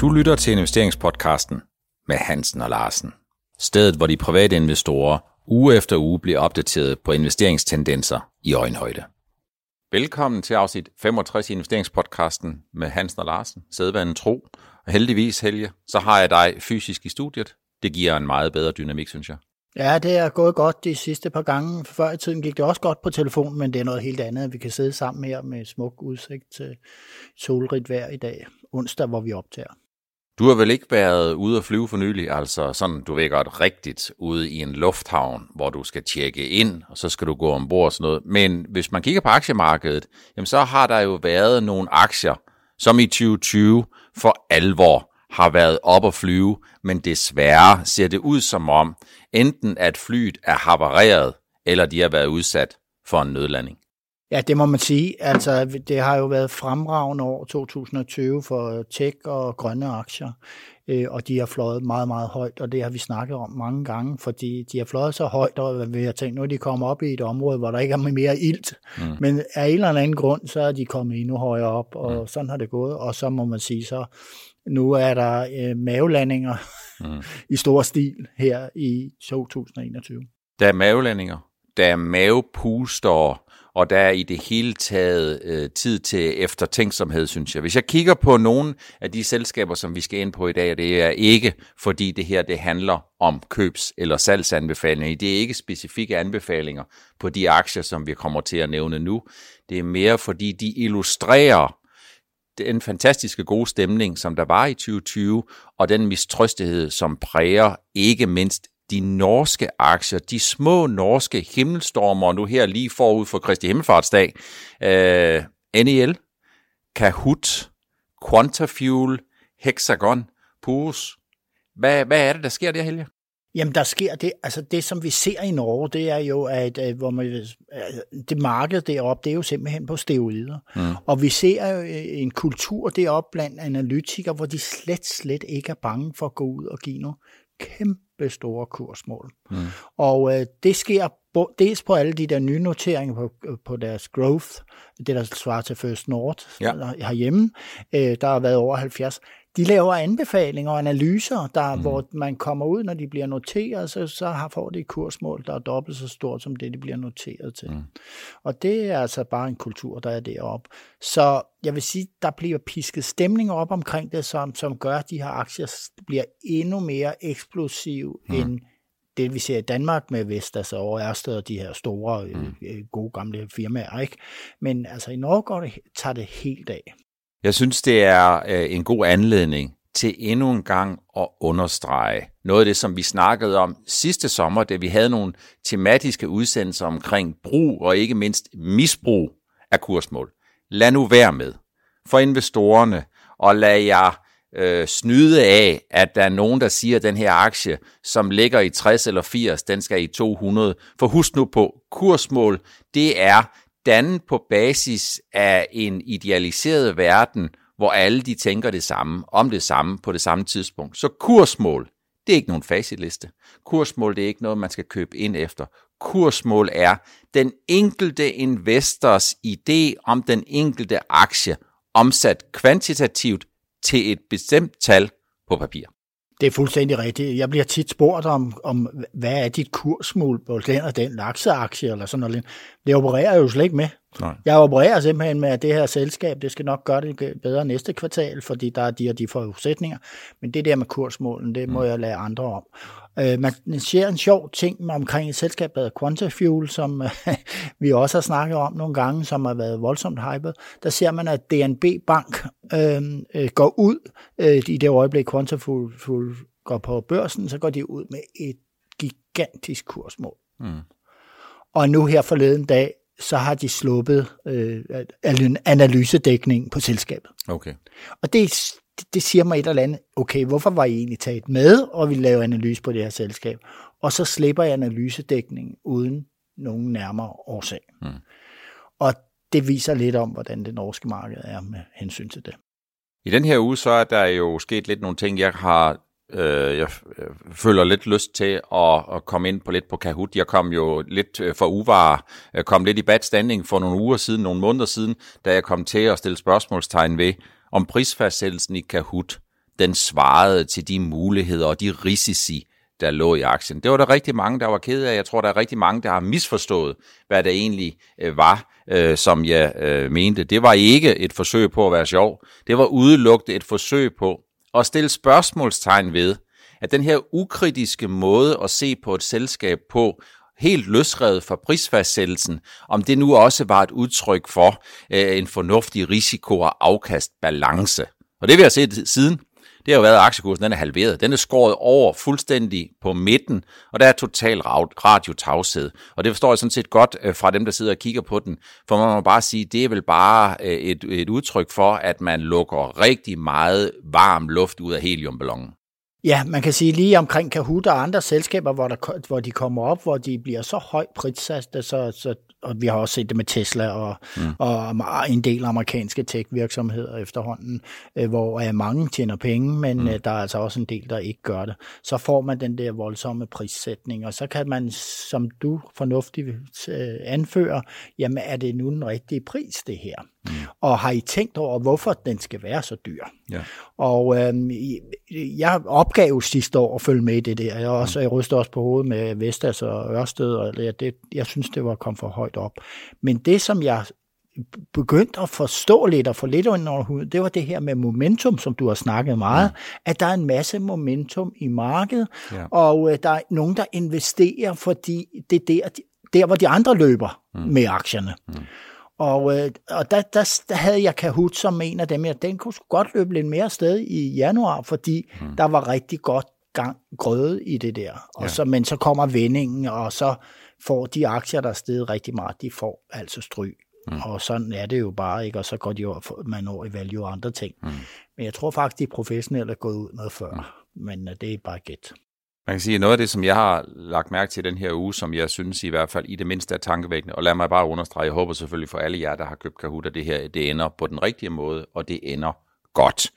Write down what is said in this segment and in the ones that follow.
Du lytter til investeringspodcasten med Hansen og Larsen. Stedet, hvor de private investorer uge efter uge bliver opdateret på investeringstendenser i øjenhøjde. Velkommen til afsnit 65 i investeringspodcasten med Hansen og Larsen. Sædvanen tro. Og heldigvis, Helge, så har jeg dig fysisk i studiet. Det giver en meget bedre dynamik, synes jeg. Ja, det er gået godt de sidste par gange. Før i tiden gik det også godt på telefon, men det er noget helt andet. Vi kan sidde sammen her med smuk udsigt til solrigt vejr i dag, onsdag, hvor vi optager. Du har vel ikke været ude at flyve for nylig, altså sådan, du ved godt, rigtigt ude i en lufthavn, hvor du skal tjekke ind, og så skal du gå ombord og sådan noget. Men hvis man kigger på aktiemarkedet, jamen så har der jo været nogle aktier, som i 2020 for alvor har været op at flyve, men desværre ser det ud som om, enten at flyet er havareret, eller de har været udsat for en nødlanding. Ja, det må man sige. Altså, det har jo været fremragende år 2020 for tech og grønne aktier, øh, og de har fløjet meget, meget højt, og det har vi snakket om mange gange, fordi de har fløjet så højt, og vi har tænkt, nu er de kommet op i et område, hvor der ikke er mere ilt, mm. men af en eller anden grund, så er de kommet endnu højere op, og mm. sådan har det gået, og så må man sige så, nu er der øh, mavelandinger mm. i stor stil her i 2021. Der er mavelandinger, der er mavepuster, og der er i det hele taget øh, tid til eftertænksomhed, synes jeg. Hvis jeg kigger på nogle af de selskaber, som vi skal ind på i dag, det er ikke, fordi det her det handler om købs- eller salgsanbefalinger. Det er ikke specifikke anbefalinger på de aktier, som vi kommer til at nævne nu. Det er mere, fordi de illustrerer den fantastiske gode stemning, som der var i 2020, og den mistrøstighed, som præger ikke mindst de norske aktier, de små norske himmelstormer, nu her lige forud for Kristi Himmelfartsdag, øh, NEL, Kahoot, Quantafuel, Hexagon, Purus. Hvad, hvad er det, der sker der, Helge? Jamen, der sker det, altså det, som vi ser i Norge, det er jo, at øh, hvor man, øh, det marked deroppe, det er jo simpelthen på steroider. Mm. Og vi ser jo øh, en kultur deroppe blandt analytikere, hvor de slet, slet ikke er bange for at gå ud og give nogle kæmpe store kursmål. Mm. Og øh, det sker dels på alle de der nye noteringer på, på deres growth, det der svarer til First North ja. herhjemme, øh, der har været over 70 de laver anbefalinger og analyser, der, mm. hvor man kommer ud, når de bliver noteret, så, så har, får de et kursmål, der er dobbelt så stort som det, de bliver noteret til. Mm. Og det er altså bare en kultur, der er deroppe. Så jeg vil sige, der bliver pisket stemning op omkring det, som, som gør, at de her aktier bliver endnu mere eksplosive mm. end det, vi ser i Danmark med Vestas og Ørsted og de her store, mm. øh, gode gamle firmaer. Ikke? Men altså i Norge går det, tager det helt af. Jeg synes, det er øh, en god anledning til endnu en gang at understrege noget af det, som vi snakkede om sidste sommer, da vi havde nogle tematiske udsendelser omkring brug og ikke mindst misbrug af kursmål. Lad nu være med for investorerne, og lad jer øh, snyde af, at der er nogen, der siger, at den her aktie, som ligger i 60 eller 80, den skal i 200. For husk nu på, kursmål, det er dannet på basis af en idealiseret verden, hvor alle de tænker det samme, om det samme på det samme tidspunkt. Så kursmål, det er ikke nogen facitliste. Kursmål, det er ikke noget, man skal købe ind efter. Kursmål er den enkelte investors idé om den enkelte aktie, omsat kvantitativt til et bestemt tal på papir. Det er fuldstændig rigtigt. Jeg bliver tit spurgt om, om hvad er dit kursmål på den og den lakseaktie eller sådan noget. Det opererer jeg jo slet ikke med. Nej. Jeg opererer simpelthen med, at det her selskab, det skal nok gøre det bedre næste kvartal, fordi der er de og de forudsætninger. Men det der med kursmålen, det må mm. jeg lade andre om. Øh, man ser en sjov ting omkring et selskab, der hedder Quantafuel, som vi også har snakket om nogle gange, som har været voldsomt hypet. Der ser man, at DNB Bank øh, øh, går ud øh, i det øjeblik, Quantafuel går på børsen, så går de ud med et gigantisk kursmål. Mm. Og nu her forleden dag, så har de sluppet øh, analysedækning på selskabet. Okay. Og det, det siger mig et eller andet, okay, hvorfor var I egentlig taget med, og vi lave analyse på det her selskab? Og så slipper jeg analysedækning uden nogen nærmere årsag. Mm. Og det viser lidt om, hvordan det norske marked er med hensyn til det. I den her uge, så er der jo sket lidt nogle ting, jeg har Øh, jeg øh, føler lidt lyst til at, at komme ind på lidt på Kahoot. Jeg kom jo lidt øh, for uvare, øh, kom lidt i bad standing for nogle uger siden, nogle måneder siden, da jeg kom til at stille spørgsmålstegn ved, om prisfastsættelsen i Kahoot, den svarede til de muligheder og de risici, der lå i aktien. Det var der rigtig mange, der var ked af. Jeg tror, der er rigtig mange, der har misforstået, hvad det egentlig øh, var, øh, som jeg øh, mente. Det var ikke et forsøg på at være sjov. Det var udelukket et forsøg på at stille spørgsmålstegn ved, at den her ukritiske måde at se på et selskab på, helt løsrevet fra prisfastsættelsen, om det nu også var et udtryk for øh, en fornuftig risiko- og afkastbalance. Og det vi har set siden, det har jo været, at aktiekursen den er halveret. Den er skåret over fuldstændig på midten, og der er total radiotavshed. Og det forstår jeg sådan set godt øh, fra dem, der sidder og kigger på den. For man må bare sige, det er vel bare øh, et, et udtryk for, at man lukker rigtig meget varm luft ud af heliumballonen. Ja, man kan sige lige omkring Kahoot og andre selskaber, hvor, der, hvor de kommer op, hvor de bliver så højt prissat, så, så og vi har også set det med Tesla og, mm. og en del amerikanske tech-virksomheder efterhånden, øh, hvor øh, mange tjener penge, men mm. øh, der er altså også en del, der ikke gør det. Så får man den der voldsomme prissætning, og så kan man, som du fornuftigt øh, anfører, jamen er det nu den rigtige pris, det her? Mm. Og har I tænkt over, hvorfor den skal være så dyr? Ja. Og øh, jeg opgav jo sidste år at følge med i det der. Jeg, også, mm. jeg rystede også på hovedet med Vestas og Ørsted, og det, det, jeg synes, det var kommet for højt op. Men det, som jeg begyndte at forstå lidt og få lidt under huden, det var det her med momentum, som du har snakket meget, mm. at der er en masse momentum i markedet, ja. og øh, der er nogen, der investerer, fordi det er der, der hvor de andre løber mm. med aktierne. Mm. Og, øh, og der, der, der havde jeg Kahoot som en af dem, jeg den kunne godt løbe lidt mere sted i januar, fordi mm. der var rigtig godt gang grøde i det der. Og ja. så, men så kommer vendingen, og så får de aktier, der er steget rigtig meget, de får altså stryg. Mm. Og sådan er det jo bare, ikke? Og så går de jo, man over i value og andre ting. Mm. Men jeg tror faktisk, de professionelle er gået ud med før. Mm. Men uh, det er bare gæt. Man kan sige, at noget af det, som jeg har lagt mærke til den her uge, som jeg synes i hvert fald i det mindste er tankevækkende, og lad mig bare understrege, jeg håber selvfølgelig for alle jer, der har købt Kahoot, at det her det ender på den rigtige måde, og det ender godt.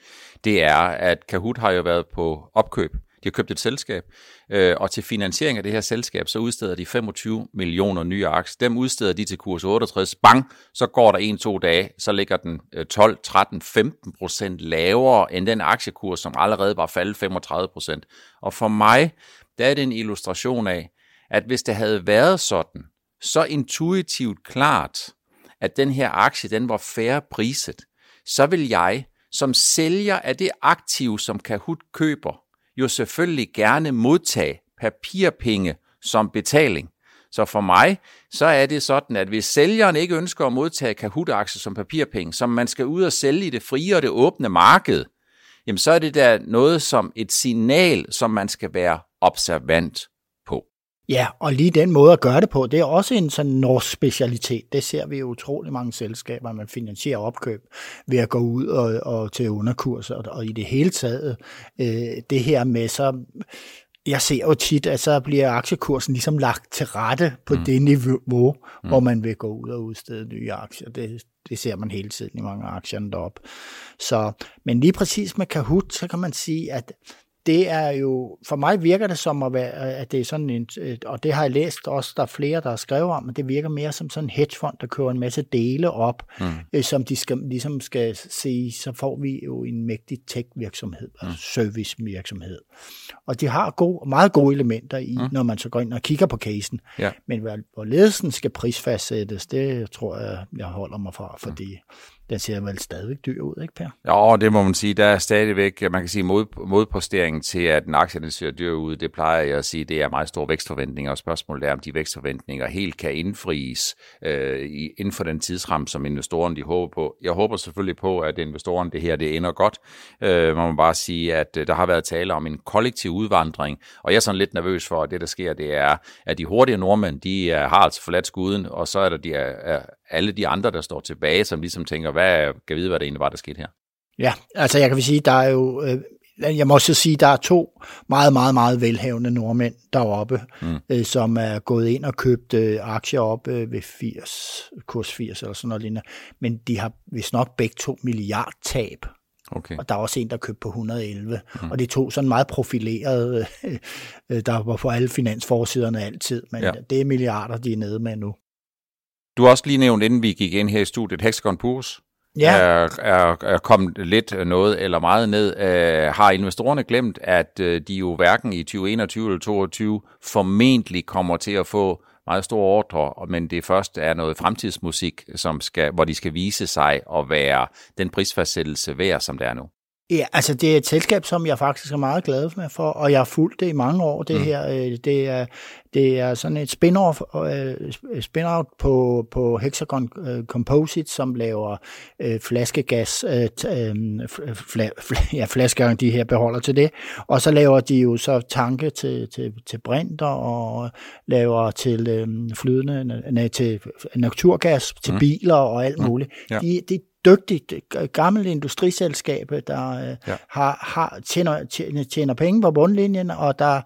Det er, at Kahoot har jo været på opkøb de har købt et selskab, øh, og til finansiering af det her selskab, så udsteder de 25 millioner nye aktier. Dem udsteder de til kurs 68. Bang, så går der en-to dage, så ligger den 12, 13, 15 procent lavere end den aktiekurs, som allerede var faldet 35 procent. Og for mig, der er det en illustration af, at hvis det havde været sådan, så intuitivt klart, at den her aktie, den var færre priset, så vil jeg som sælger af det aktiv, som Kahoot køber, jo selvfølgelig gerne modtage papirpenge som betaling. Så for mig, så er det sådan, at hvis sælgeren ikke ønsker at modtage Kahoot-aktier som papirpenge, som man skal ud og sælge i det frie og det åbne marked, jamen så er det der noget som et signal, som man skal være observant Ja, og lige den måde at gøre det på, det er også en sådan norsk specialitet. Det ser vi jo utrolig mange selskaber, man finansierer opkøb ved at gå ud og, og til underkurser, og, og i det hele taget øh, det her med så jeg ser jo tit, at så bliver aktiekursen ligesom lagt til rette på mm. det niveau, mm. hvor man vil gå ud og udstede nye aktier. Det, det ser man hele tiden i mange aktierne derop. Så, men lige præcis med Kahoot, så kan man sige, at det er jo, for mig virker det som at være, at det er sådan en, og det har jeg læst også, der er flere, der har skrevet om, at det virker mere som sådan en hedgefond, der kører en masse dele op, mm. øh, som de skal, ligesom skal se, så får vi jo en mægtig tech-virksomhed, mm. altså service-virksomhed. Og de har gode, meget gode elementer i, mm. når man så går ind og kigger på casen. Ja. Men hvor ledelsen skal prisfastsættes, det tror jeg, jeg holder mig fra, fordi mm den ser vel stadigvæk dyr ud, ikke Per? Ja, det må man sige. Der er stadigvæk, man kan sige, mod, modpostering til, at en aktie den ser dyr ud. Det plejer jeg at sige, det er meget store vækstforventninger, og spørgsmålet er, om de vækstforventninger helt kan indfries øh, inden for den tidsram, som investorerne de håber på. Jeg håber selvfølgelig på, at investorerne det her det ender godt. Øh, man må bare sige, at øh, der har været tale om en kollektiv udvandring, og jeg er sådan lidt nervøs for, at det, der sker, det er, at de hurtige nordmænd, de er, har altså forladt skuden, og så er der de, er, alle de andre, der står tilbage, som ligesom tænker, hvad kan vide, hvad det egentlig var, der skete her? Ja, altså jeg kan sige, der er jo, øh, jeg må også sige, der er to meget, meget, meget velhavende nordmænd deroppe, mm. øh, som er gået ind og købt øh, aktier op øh, ved 80, kurs 80 eller sådan noget lignende, men de har vist nok begge to milliard tab. Okay. Og der er også en, der købte på 111. Mm. Og de to sådan meget profilerede, øh, der var på alle finansforsiderne altid, men ja. det er milliarder, de er nede med nu. Du har også lige nævnt, inden vi gik ind her i studiet, Hexagon Purs. ja. er, er, er kommet lidt noget eller meget ned. Uh, har investorerne glemt, at uh, de jo hverken i 2021 eller 2022 formentlig kommer til at få meget store ordre, men det først er noget fremtidsmusik, som skal, hvor de skal vise sig at være den prisfastsættelse værd, som det er nu. Ja, altså det er et selskab, som jeg faktisk er meget glad for, og jeg har fulgt det i mange år, det mm. her. Øh, det er, det er sådan et spin-off, uh, spin-out på, på Hexagon uh, Composite, som laver uh, flaskegas, uh, fla, fla, ja, flaskegang, de her beholder til det. Og så laver de jo så tanke til, til, til brinter og laver til um, flydende, nej, til naturgas, til mm. biler og alt mm. muligt. Ja. De, de dygtigt gammelt industriselskab, der øh, ja. har, har tjener, tjener, tjener penge på bundlinjen, og der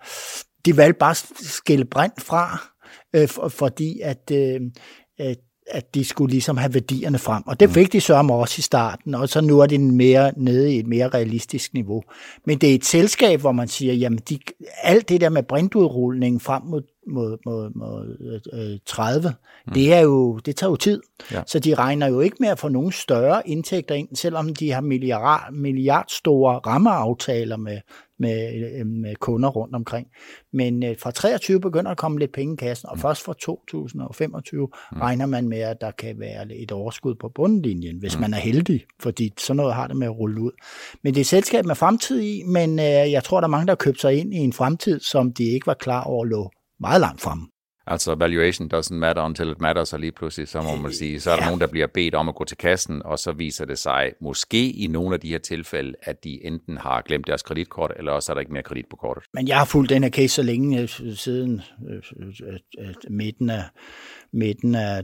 de valgte bare at skille brændt fra, øh, for, fordi at, øh, at de skulle ligesom have værdierne frem. Og det mm. fik de så også i starten, og så nu er det mere nede i et mere realistisk niveau. Men det er et selskab, hvor man siger, jamen de, alt det der med brintudrulningen frem mod mod, mod, mod øh, 30, mm. det, er jo, det tager jo tid. Ja. Så de regner jo ikke med at få nogle større indtægter ind, selvom de har milliard, milliardstore rammeaftaler med, med, øh, med kunder rundt omkring. Men øh, fra 23 begynder at komme lidt penge i kassen, og mm. først fra 2025 mm. regner man med, at der kan være et overskud på bundlinjen, hvis mm. man er heldig, fordi sådan noget har det med at rulle ud. Men det er selskab med fremtid i, men øh, jeg tror, der er mange, der har købt sig ind i en fremtid, som de ikke var klar over lå meget langt frem. Altså valuation doesn't matter until it matters, så lige pludselig, så må man øh, sige, så er der ja. nogen, der bliver bedt om at gå til kassen, og så viser det sig måske i nogle af de her tilfælde, at de enten har glemt deres kreditkort, eller også er der ikke mere kredit på kortet. Men jeg har fulgt den her case så længe øh, siden øh, midten af midten af,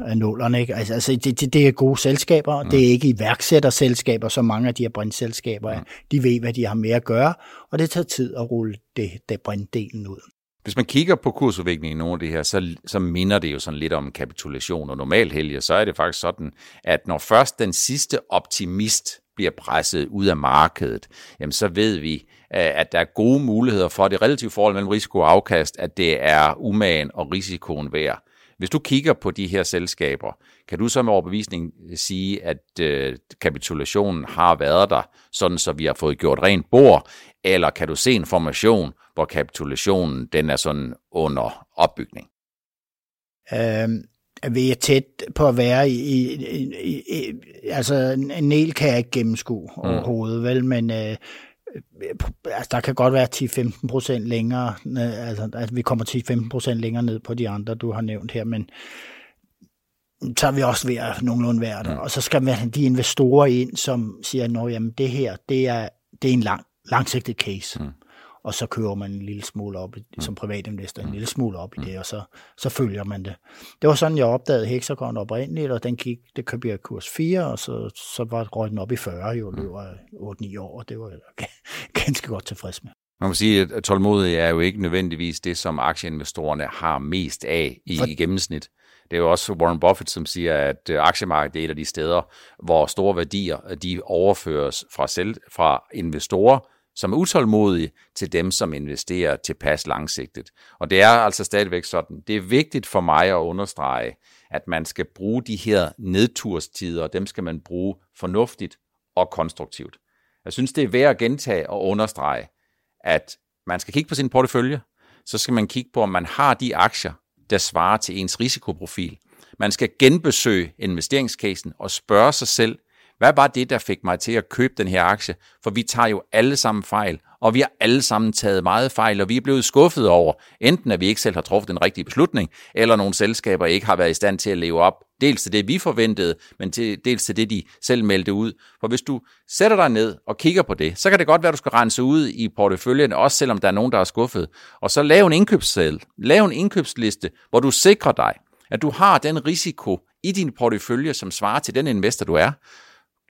af nullerne. Ikke? Altså, altså det, det, det er gode selskaber, mm. det er ikke iværksætterselskaber, som mange af de her brintselskaber er. Mm. De ved, hvad de har med at gøre, og det tager tid at rulle det, det brinddelen ud. Hvis man kigger på kursudviklingen i nogle af det her, så, så minder det jo sådan lidt om kapitulation. Og normalt helge, så er det faktisk sådan, at når først den sidste optimist bliver presset ud af markedet, jamen så ved vi, øh, at der er gode muligheder for det relative forhold mellem risiko og afkast, at det er umagen og risikoen værd. Hvis du kigger på de her selskaber, kan du så med overbevisning sige, at øh, kapitulationen har været der, sådan så vi har fået gjort rent bord, eller kan du se en formation, hvor kapitulationen den er sådan under opbygning? Øhm, vi er tæt på at være i, i, i, i altså en Nel kan jeg ikke gennemskue mm. overhovedet, vel, men øh, altså, der kan godt være 10-15 procent længere, altså, altså vi kommer 10-15 procent længere ned på de andre, du har nævnt her, men så er vi også ved at nogenlunde værd. Mm. Og så skal man have de investorer ind, som siger, at det her, det er, det er en lang, langsigtet case. Mm og så kører man en lille smule op, mm. som privatinvestor, en mm. lille smule op i mm. det, og så, så følger man det. Det var sådan, jeg opdagede Hexagon oprindeligt, og den gik, det købte jeg kurs 4, og så, så var røg den op i 40, jo løber 8-9 år, og det var jeg ganske godt tilfreds med. Man må sige, at tålmodighed er jo ikke nødvendigvis det, som aktieinvestorerne har mest af i, For... i gennemsnit. Det er jo også Warren Buffett, som siger, at øh, aktiemarkedet er et af de steder, hvor store værdier de overføres fra, selv, fra investorer som er utålmodige, til dem, som investerer tilpas langsigtet. Og det er altså stadigvæk sådan. Det er vigtigt for mig at understrege, at man skal bruge de her nedturstider, og dem skal man bruge fornuftigt og konstruktivt. Jeg synes, det er værd at gentage og understrege, at man skal kigge på sin portefølje, så skal man kigge på, om man har de aktier, der svarer til ens risikoprofil. Man skal genbesøge investeringscasen og spørge sig selv, hvad var det, der fik mig til at købe den her aktie? For vi tager jo alle sammen fejl, og vi har alle sammen taget meget fejl, og vi er blevet skuffet over, enten at vi ikke selv har truffet den rigtige beslutning, eller nogle selskaber ikke har været i stand til at leve op, dels til det, vi forventede, men til, dels til det, de selv meldte ud. For hvis du sætter dig ned og kigger på det, så kan det godt være, at du skal rense ud i porteføljen, også selvom der er nogen, der er skuffet. Og så lav en indkøbsseddel, lav en indkøbsliste, hvor du sikrer dig, at du har den risiko i din portefølje, som svarer til den investor, du er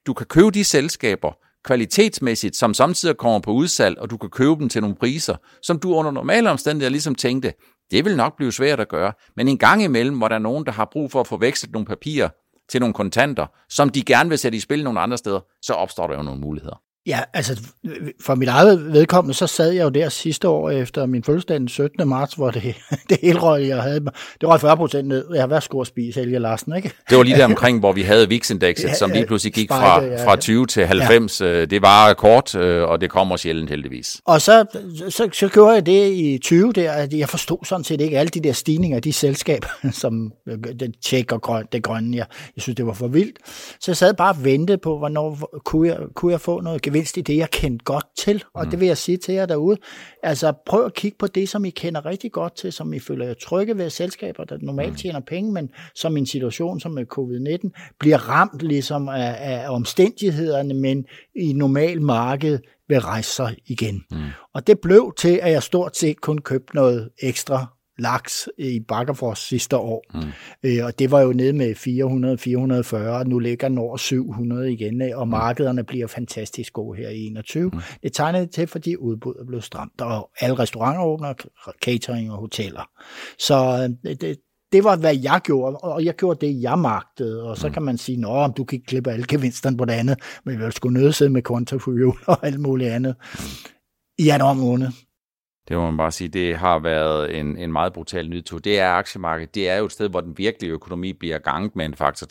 du kan købe de selskaber kvalitetsmæssigt, som samtidig kommer på udsalg, og du kan købe dem til nogle priser, som du under normale omstændigheder ligesom tænkte, det vil nok blive svært at gøre. Men en gang imellem, hvor der er nogen, der har brug for at få vekslet nogle papirer til nogle kontanter, som de gerne vil sætte i spil nogle andre steder, så opstår der jo nogle muligheder. Ja, altså for mit eget vedkommende, så sad jeg jo der sidste år efter min fødselsdag den 17. marts, hvor det, det hele røg, jeg havde, det røg 40 procent ned. Jeg har været sgu at spise Helge Larsen, ikke? Det var lige der omkring, hvor vi havde VIX-indekset, ja, som lige pludselig gik fra, fra 20 til 90. Ja. Det var kort, øh, og det kommer sjældent heldigvis. Og så, så, så gjorde jeg det i 20 der, at jeg forstod sådan set ikke alle de der stigninger, de selskaber, som det tjek og grøn, det grønne, jeg, jeg synes, det var for vildt. Så jeg sad bare og ventede på, hvornår kunne jeg, kunne jeg få noget gevinst i det, jeg kendte godt til. Og mm. det vil jeg sige til jer derude. Altså prøv at kigge på det, som I kender rigtig godt til, som I føler jer trygge ved selskaber, der normalt mm. tjener penge, men som en situation som med covid-19 bliver ramt ligesom af, af omstændighederne, men i normal marked vil rejse sig igen. Mm. Og det blev til, at jeg stort set kun købte noget ekstra laks i Bakkerfors sidste år. Mm. Øh, og det var jo nede med 400-440, og nu ligger den over 700 igen, og mm. markederne bliver fantastisk gode her i 21. Mm. Det tegnede til, fordi udbuddet blev stramt, og alle restauranter åbner, catering og hoteller. Så øh, det, det var, hvad jeg gjorde, og jeg gjorde det, jeg magtede. Og så mm. kan man sige, at du kan ikke klippe alle gevinsterne på det andet, men vi skulle nødt med kontofuel og alt muligt andet mm. i januar måned. Det må man bare sige, det har været en, en meget brutal nytur. Det er aktiemarkedet. Det er jo et sted, hvor den virkelige økonomi bliver ganget med en faktor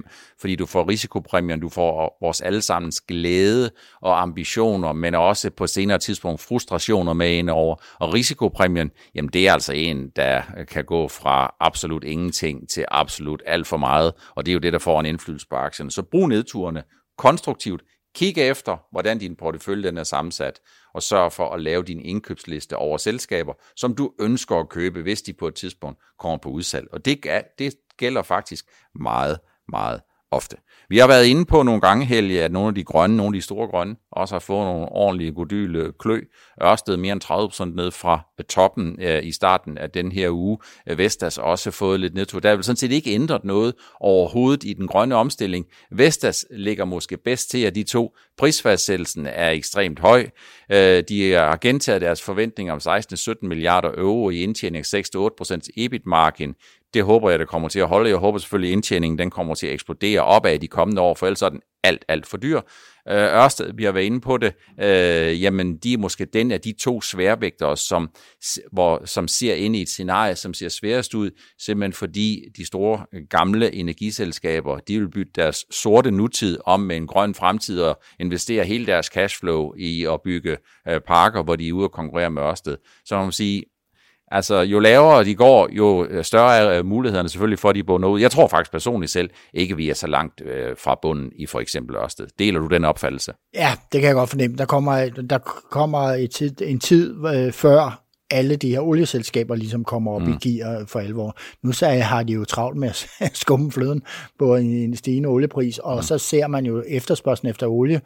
3-5, fordi du får risikopræmien, du får vores allesammens glæde og ambitioner, men også på senere tidspunkt frustrationer med ind over. Og risikopræmien, jamen det er altså en, der kan gå fra absolut ingenting til absolut alt for meget, og det er jo det, der får en indflydelse på aktien. Så brug nedturene konstruktivt, Kig efter, hvordan din portefølje den er sammensat, og sørg for at lave din indkøbsliste over selskaber, som du ønsker at købe, hvis de på et tidspunkt kommer på udsalg. Og det, det gælder faktisk meget, meget ofte. Vi har været inde på nogle gange, Helge, at nogle af de grønne, nogle af de store grønne, også har fået nogle ordentlige godyle klø. Ørsted mere end 30% ned fra øh, toppen øh, i starten af den her uge. Øh, Vestas også fået lidt nedtur. Der er vel sådan set ikke ændret noget overhovedet i den grønne omstilling. Vestas ligger måske bedst til, at de to prisfastsættelsen er ekstremt høj. Øh, de har gentaget deres forventninger om 16-17 milliarder euro i indtjening, 6-8% EBIT-margin. Det håber jeg, det kommer til at holde. Jeg håber selvfølgelig, at indtjeningen den kommer til at eksplodere opad de kommende år, for ellers er den alt, alt for dyr. Øh, Ørsted, vi har været inde på det, øh, jamen de er måske den af de to sværvægtere, som, hvor, som ser ind i et scenarie, som ser sværest ud, simpelthen fordi de store gamle energiselskaber, de vil bytte deres sorte nutid om med en grøn fremtid og investere hele deres cashflow i at bygge øh, parker, hvor de er ude og konkurrere med Ørsted. Så man må sige, Altså, jo lavere de går, jo øh, større er øh, mulighederne selvfølgelig for, at de bunder ud. Jeg tror faktisk personligt selv ikke, vi er så langt øh, fra bunden i for eksempel Ørsted. Deler du den opfattelse? Ja, det kan jeg godt fornemme. Der kommer, der kommer et tid, en tid øh, før alle de her olieselskaber ligesom kommer op mm. i gear for alvor. Nu så har de jo travlt med at skumme fløden på en stigende oliepris, og mm. så ser man jo efterspørgselen efter olie.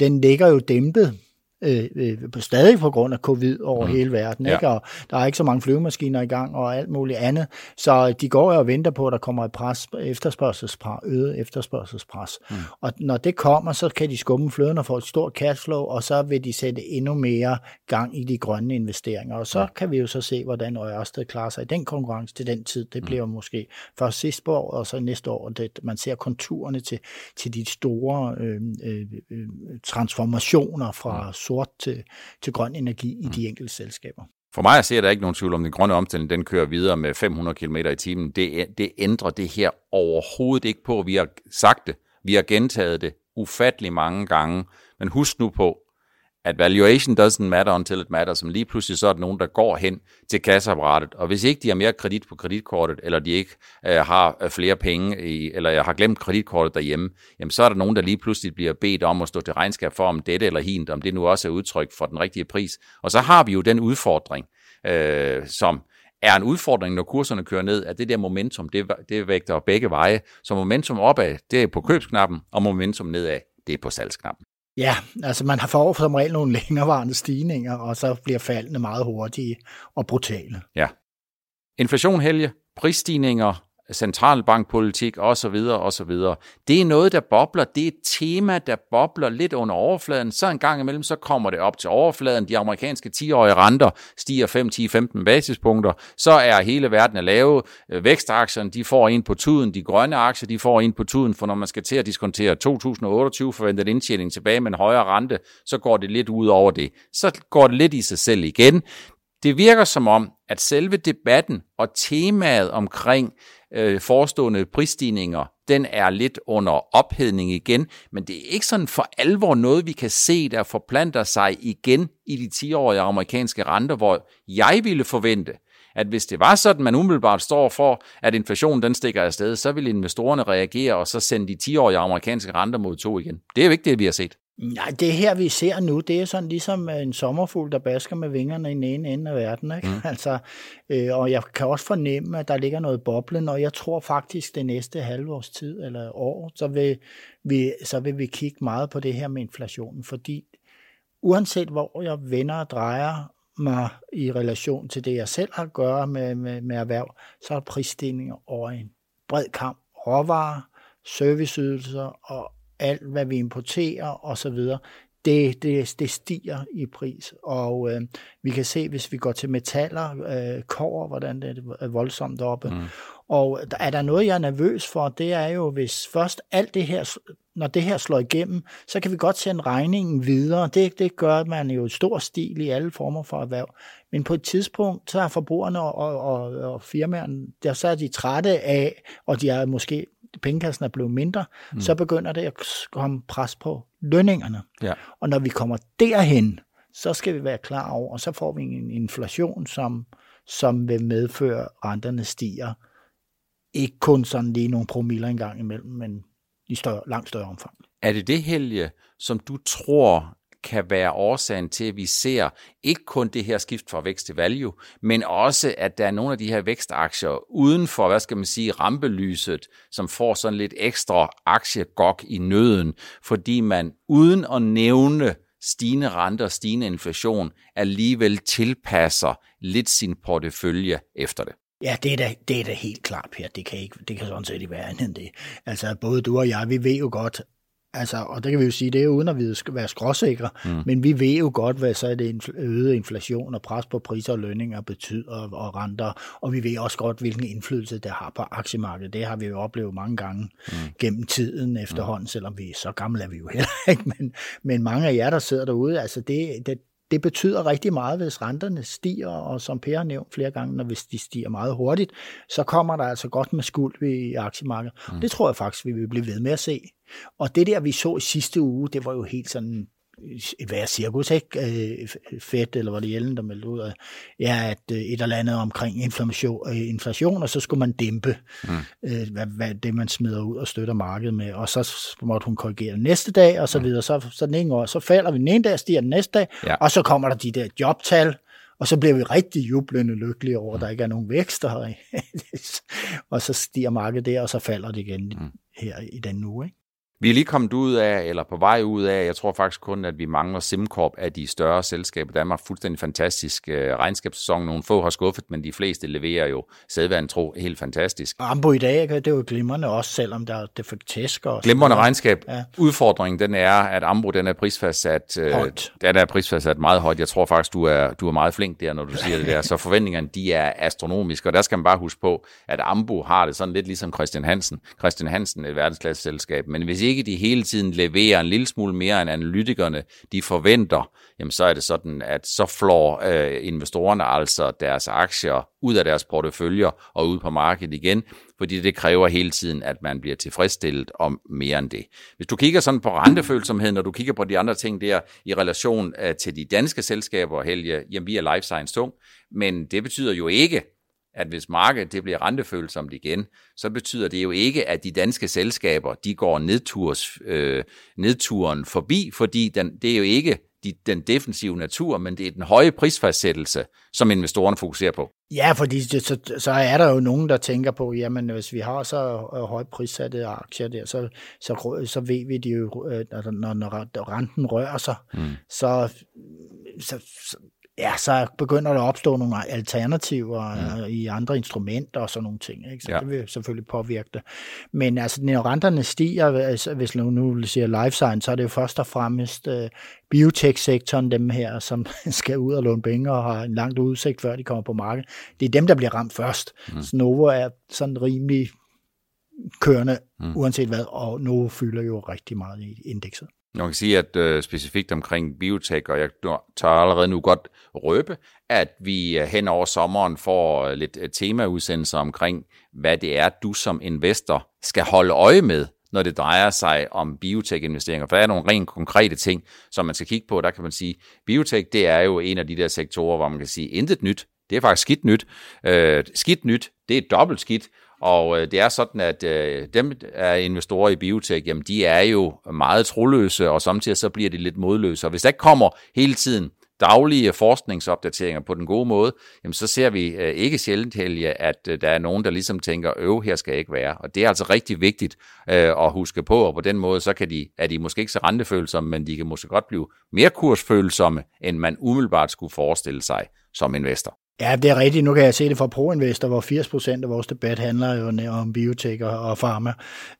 Den ligger jo dæmpet øh, øh, stadig på grund af covid over mm. hele verden, ja. ikke? og der er ikke så mange flyvemaskiner i gang og alt muligt andet, så de går jo og venter på, at der kommer et pres, efterspørgselspres, øget efterspørgselspres, mm. og når det kommer, så kan de skumme fløden og få et stort cashflow, og så vil de sætte endnu mere gang i de grønne investeringer, og så ja. kan vi jo så se, hvordan Ørsted klarer sig i den konkurrence til den tid, det mm. bliver måske først sidste år, og så næste år, det, man ser konturerne til, til de store øh, øh, øh transformationer fra mm sort til, til grøn energi i de mm. enkelte selskaber. For mig ser der ikke nogen tvivl om, at den grønne omstilling den kører videre med 500 km i timen. Det, det ændrer det her overhovedet ikke på. Vi har sagt det, vi har gentaget det ufattelig mange gange. Men husk nu på, at valuation doesn't matter until it matters, som lige pludselig så er der nogen, der går hen til kasseapparatet, og hvis ikke de har mere kredit på kreditkortet, eller de ikke øh, har øh, flere penge, i, eller øh, har glemt kreditkortet derhjemme, jamen så er der nogen, der lige pludselig bliver bedt om at stå til regnskab for, om dette eller hint, om det nu også er udtryk for den rigtige pris. Og så har vi jo den udfordring, øh, som er en udfordring, når kurserne kører ned, at det der momentum, det, det vægter begge veje. Så momentum opad, det er på købsknappen, og momentum nedad, det er på salgsknappen. Ja, altså man har for som regel nogle længerevarende stigninger, og så bliver faldene meget hurtige og brutale. Ja. Inflation, Helge, prisstigninger centralbankpolitik osv. osv. Det er noget, der bobler. Det er et tema, der bobler lidt under overfladen. Så en gang imellem, så kommer det op til overfladen. De amerikanske 10-årige renter stiger 5, 10, 15 basispunkter. Så er hele verden at lave. Vækstaktierne, de får ind på tuden. De grønne aktier, de får ind på tuden, for når man skal til at diskontere 2028 forventet indtjening tilbage med en højere rente, så går det lidt ud over det. Så går det lidt i sig selv igen. Det virker som om, at selve debatten og temaet omkring øh, forestående prisstigninger, den er lidt under ophedning igen, men det er ikke sådan for alvor noget, vi kan se, der forplanter sig igen i de 10-årige amerikanske renter, hvor jeg ville forvente, at hvis det var sådan, man umiddelbart står for, at inflationen den stikker afsted, så vil investorerne reagere og så sende de 10-årige amerikanske renter mod to igen. Det er jo ikke det, vi har set. Nej, det her, vi ser nu, det er sådan ligesom en sommerfugl, der basker med vingerne i den ene ende af verden. Ikke? Mm. Altså, øh, og jeg kan også fornemme, at der ligger noget boble, og jeg tror faktisk, det næste halvårs tid eller år, så vil, vi, så vil vi kigge meget på det her med inflationen, fordi uanset hvor jeg vender og drejer mig i relation til det, jeg selv har at gøre med, med, med erhverv, så er prisstigninger over en bred kamp. Råvarer, serviceydelser og alt, hvad vi importerer osv., det, det, det stiger i pris. Og øh, vi kan se, hvis vi går til metaller, øh, kår, hvordan det er voldsomt oppe. Mm. Og er der noget, jeg er nervøs for, det er jo, hvis først alt det her, når det her slår igennem, så kan vi godt sende regningen videre. Det, det gør man jo i stor stil i alle former for erhverv. Men på et tidspunkt, så er forbrugerne og, og, og, og firmaerne, der så er de trætte af, og de er måske pengekassen er blevet mindre, mm. så begynder det at komme pres på lønningerne. Ja. Og når vi kommer derhen, så skal vi være klar over, og så får vi en inflation, som, som vil medføre, at renterne stiger. Ikke kun sådan lige nogle promiller engang imellem, men i større, langt større omfang. Er det det, Helge, som du tror kan være årsagen til, at vi ser ikke kun det her skift fra vækst til value, men også, at der er nogle af de her vækstaktier uden for, hvad skal man sige, rampelyset, som får sådan lidt ekstra aktiegok i nøden, fordi man uden at nævne stigende renter og stigende inflation alligevel tilpasser lidt sin portefølje efter det. Ja, det er da, det er da helt klart, Per. Det kan, ikke, det kan sådan set ikke være andet end det. Altså, både du og jeg, vi ved jo godt, Altså, og det kan vi jo sige, det er jo uden at vi skal være skråsikre, mm. men vi ved jo godt, hvad så er det øget inflation og pres på priser og lønninger betyder og renter, og vi ved også godt, hvilken indflydelse det har på aktiemarkedet. Det har vi jo oplevet mange gange mm. gennem tiden efterhånden, mm. selvom vi så gamle er vi jo heller ikke, men, men mange af jer, der sidder derude, altså det, det, det betyder rigtig meget, hvis renterne stiger, og som Per har nævnt flere gange, når hvis de stiger meget hurtigt, så kommer der altså godt med skuld i aktiemarkedet. Mm. Det tror jeg faktisk, vi vil blive ved med at se. Og det der, vi så i sidste uge, det var jo helt sådan hver cirkus, ikke? Øh, Fedt, eller var det Jellen, der meldte ud af, ja, at øh, et eller andet omkring inflation, øh, inflation og så skulle man dæmpe mm. hvad, hvad, det, man smider ud og støtter markedet med, og så måtte hun korrigere næste dag, og så mm. videre. Så, så den ene år, så falder vi den ene dag, stiger den næste dag, ja. og så kommer der de der jobtal, og så bliver vi rigtig jublende lykkelige over, at der ikke er nogen vækst der. og så stiger markedet der, og så falder det igen mm. her i den uge. Ikke? Vi er lige kommet ud af, eller på vej ud af, jeg tror faktisk kun, at vi mangler SimCorp af de større selskaber. Danmark fuldstændig fantastisk øh, regnskabssæson. Nogle få har skuffet, men de fleste leverer jo sædvand tro helt fantastisk. Ambo i dag, det er jo glimrende også, selvom der det fik tæsk. Og glimrende regnskab. Ja. Udfordringen den er, at Ambo den er prisfastsat, øh, højt. den er prisfastsat meget højt. Jeg tror faktisk, du er, du er meget flink der, når du siger det der. Så forventningerne, de er astronomiske, og der skal man bare huske på, at Ambo har det sådan lidt ligesom Christian Hansen. Christian Hansen er et verdensklasse selskab, men hvis ikke de hele tiden leverer en lille smule mere end analytikerne, de forventer, jamen så er det sådan, at så flår øh, investorerne altså deres aktier ud af deres porteføljer og ud på markedet igen, fordi det kræver hele tiden, at man bliver tilfredsstillet om mere end det. Hvis du kigger sådan på rentefølsomhed, når du kigger på de andre ting der i relation øh, til de danske selskaber, Helge, jamen vi er life science tung, men det betyder jo ikke, at hvis markedet det bliver rentefølsomt igen, så betyder det jo ikke, at de danske selskaber de går nedturs, øh, nedturen forbi, fordi den, det er jo ikke de, den defensive natur, men det er den høje prisfastsættelse, som investorerne fokuserer på. Ja, fordi så, så er der jo nogen, der tænker på, jamen hvis vi har så øh, højt prissatte aktier der, så, så, så ved vi det jo, øh, når, når renten rører sig, mm. så, så, så ja, så begynder der at opstå nogle alternativer mm. i andre instrumenter og sådan nogle ting. Ikke? Så ja. det vil selvfølgelig påvirke det. Men altså, når renterne stiger, altså, hvis nu, nu siger life science, så er det jo først og fremmest uh, biotech-sektoren, dem her, som skal ud og låne penge og har en langt udsigt, før de kommer på markedet. Det er dem, der bliver ramt først. Mm. Så Novo er sådan rimelig kørende, mm. uanset hvad, og Novo fylder jo rigtig meget i indekset. Man kan sige, at øh, specifikt omkring biotech, og jeg tør allerede nu godt røbe, at vi øh, hen over sommeren får øh, lidt øh, temaudsendelser omkring, hvad det er, du som investor skal holde øje med, når det drejer sig om biotech-investeringer. For der er nogle rent konkrete ting, som man skal kigge på. Der kan man sige, biotech, det er jo en af de der sektorer, hvor man kan sige, intet nyt, det er faktisk skidt nyt. Øh, skidt nyt, det er dobbelt skidt, og øh, det er sådan, at øh, dem, er investorer i biotech, jamen de er jo meget troløse, og samtidig så bliver de lidt modløse. Og hvis der ikke kommer hele tiden daglige forskningsopdateringer på den gode måde, jamen så ser vi øh, ikke sjældent, Helge, at øh, der er nogen, der ligesom tænker, øv, her skal jeg ikke være. Og det er altså rigtig vigtigt øh, at huske på, og på den måde, så kan de, er de måske ikke så rentefølsomme, men de kan måske godt blive mere kursfølsomme, end man umiddelbart skulle forestille sig som investor. Ja, det er rigtigt. Nu kan jeg se det fra ProInvestor, hvor 80 procent af vores debat handler jo om biotek og pharma.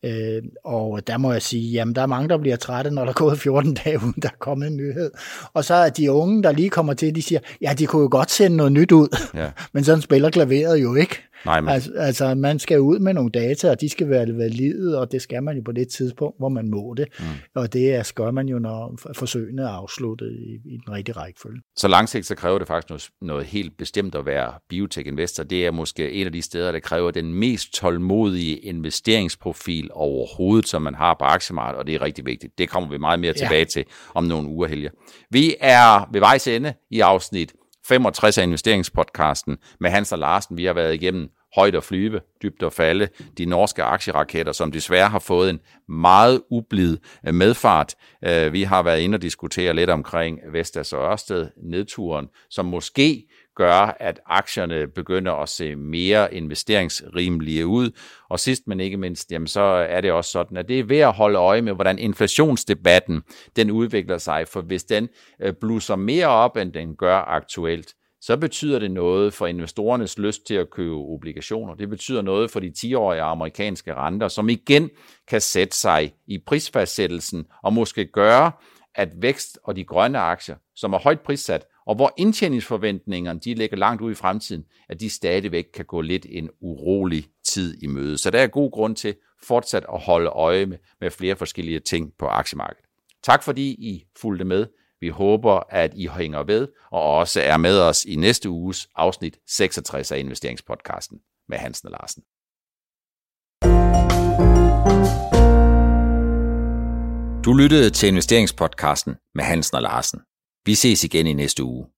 Øh, og der må jeg sige, jamen der er mange, der bliver trætte, når der er gået 14 dage, uden der er kommet en nyhed. Og så er de unge, der lige kommer til, de siger, ja, de kunne jo godt sende noget nyt ud. Ja. Men sådan spiller klaveret jo ikke. Nej, men... altså, altså, man skal ud med nogle data, og de skal være valide, og det skal man jo på det tidspunkt, hvor man må det. Mm. Og det er, skal man jo, når forsøgene er afsluttet i, i den rigtige rækkefølge. Så langsigtet så kræver det faktisk noget, noget helt bestemt at være biotech-investor. Det er måske en af de steder, der kræver den mest tålmodige investeringsprofil overhovedet, som man har på aktiemarkedet, og det er rigtig vigtigt. Det kommer vi meget mere tilbage ja. til om nogle uger, Helge. Vi er ved vejs ende i afsnit 65 af investeringspodcasten med Hans og Larsen. Vi har været igennem højt og flyve, dybt og falde, de norske aktieraketter, som desværre har fået en meget ublid øh, medfart. Øh, vi har været inde og diskutere lidt omkring Vestas og Ørsted, nedturen, som måske gør, at aktierne begynder at se mere investeringsrimelige ud. Og sidst men ikke mindst, jamen så er det også sådan, at det er ved at holde øje med, hvordan inflationsdebatten den udvikler sig. For hvis den øh, blusser mere op, end den gør aktuelt, så betyder det noget for investorernes lyst til at købe obligationer. Det betyder noget for de 10-årige amerikanske renter, som igen kan sætte sig i prisfastsættelsen og måske gøre, at vækst og de grønne aktier, som er højt prissat, og hvor indtjeningsforventningerne de ligger langt ud i fremtiden, at de stadigvæk kan gå lidt en urolig tid i møde. Så der er god grund til fortsat at holde øje med, med flere forskellige ting på aktiemarkedet. Tak fordi I fulgte med. Vi håber, at I hænger ved, og også er med os i næste uges afsnit 66 af Investeringspodcasten med Hansen og Larsen. Du lyttede til Investeringspodcasten med Hansen og Larsen. Vi ses igen i næste uge.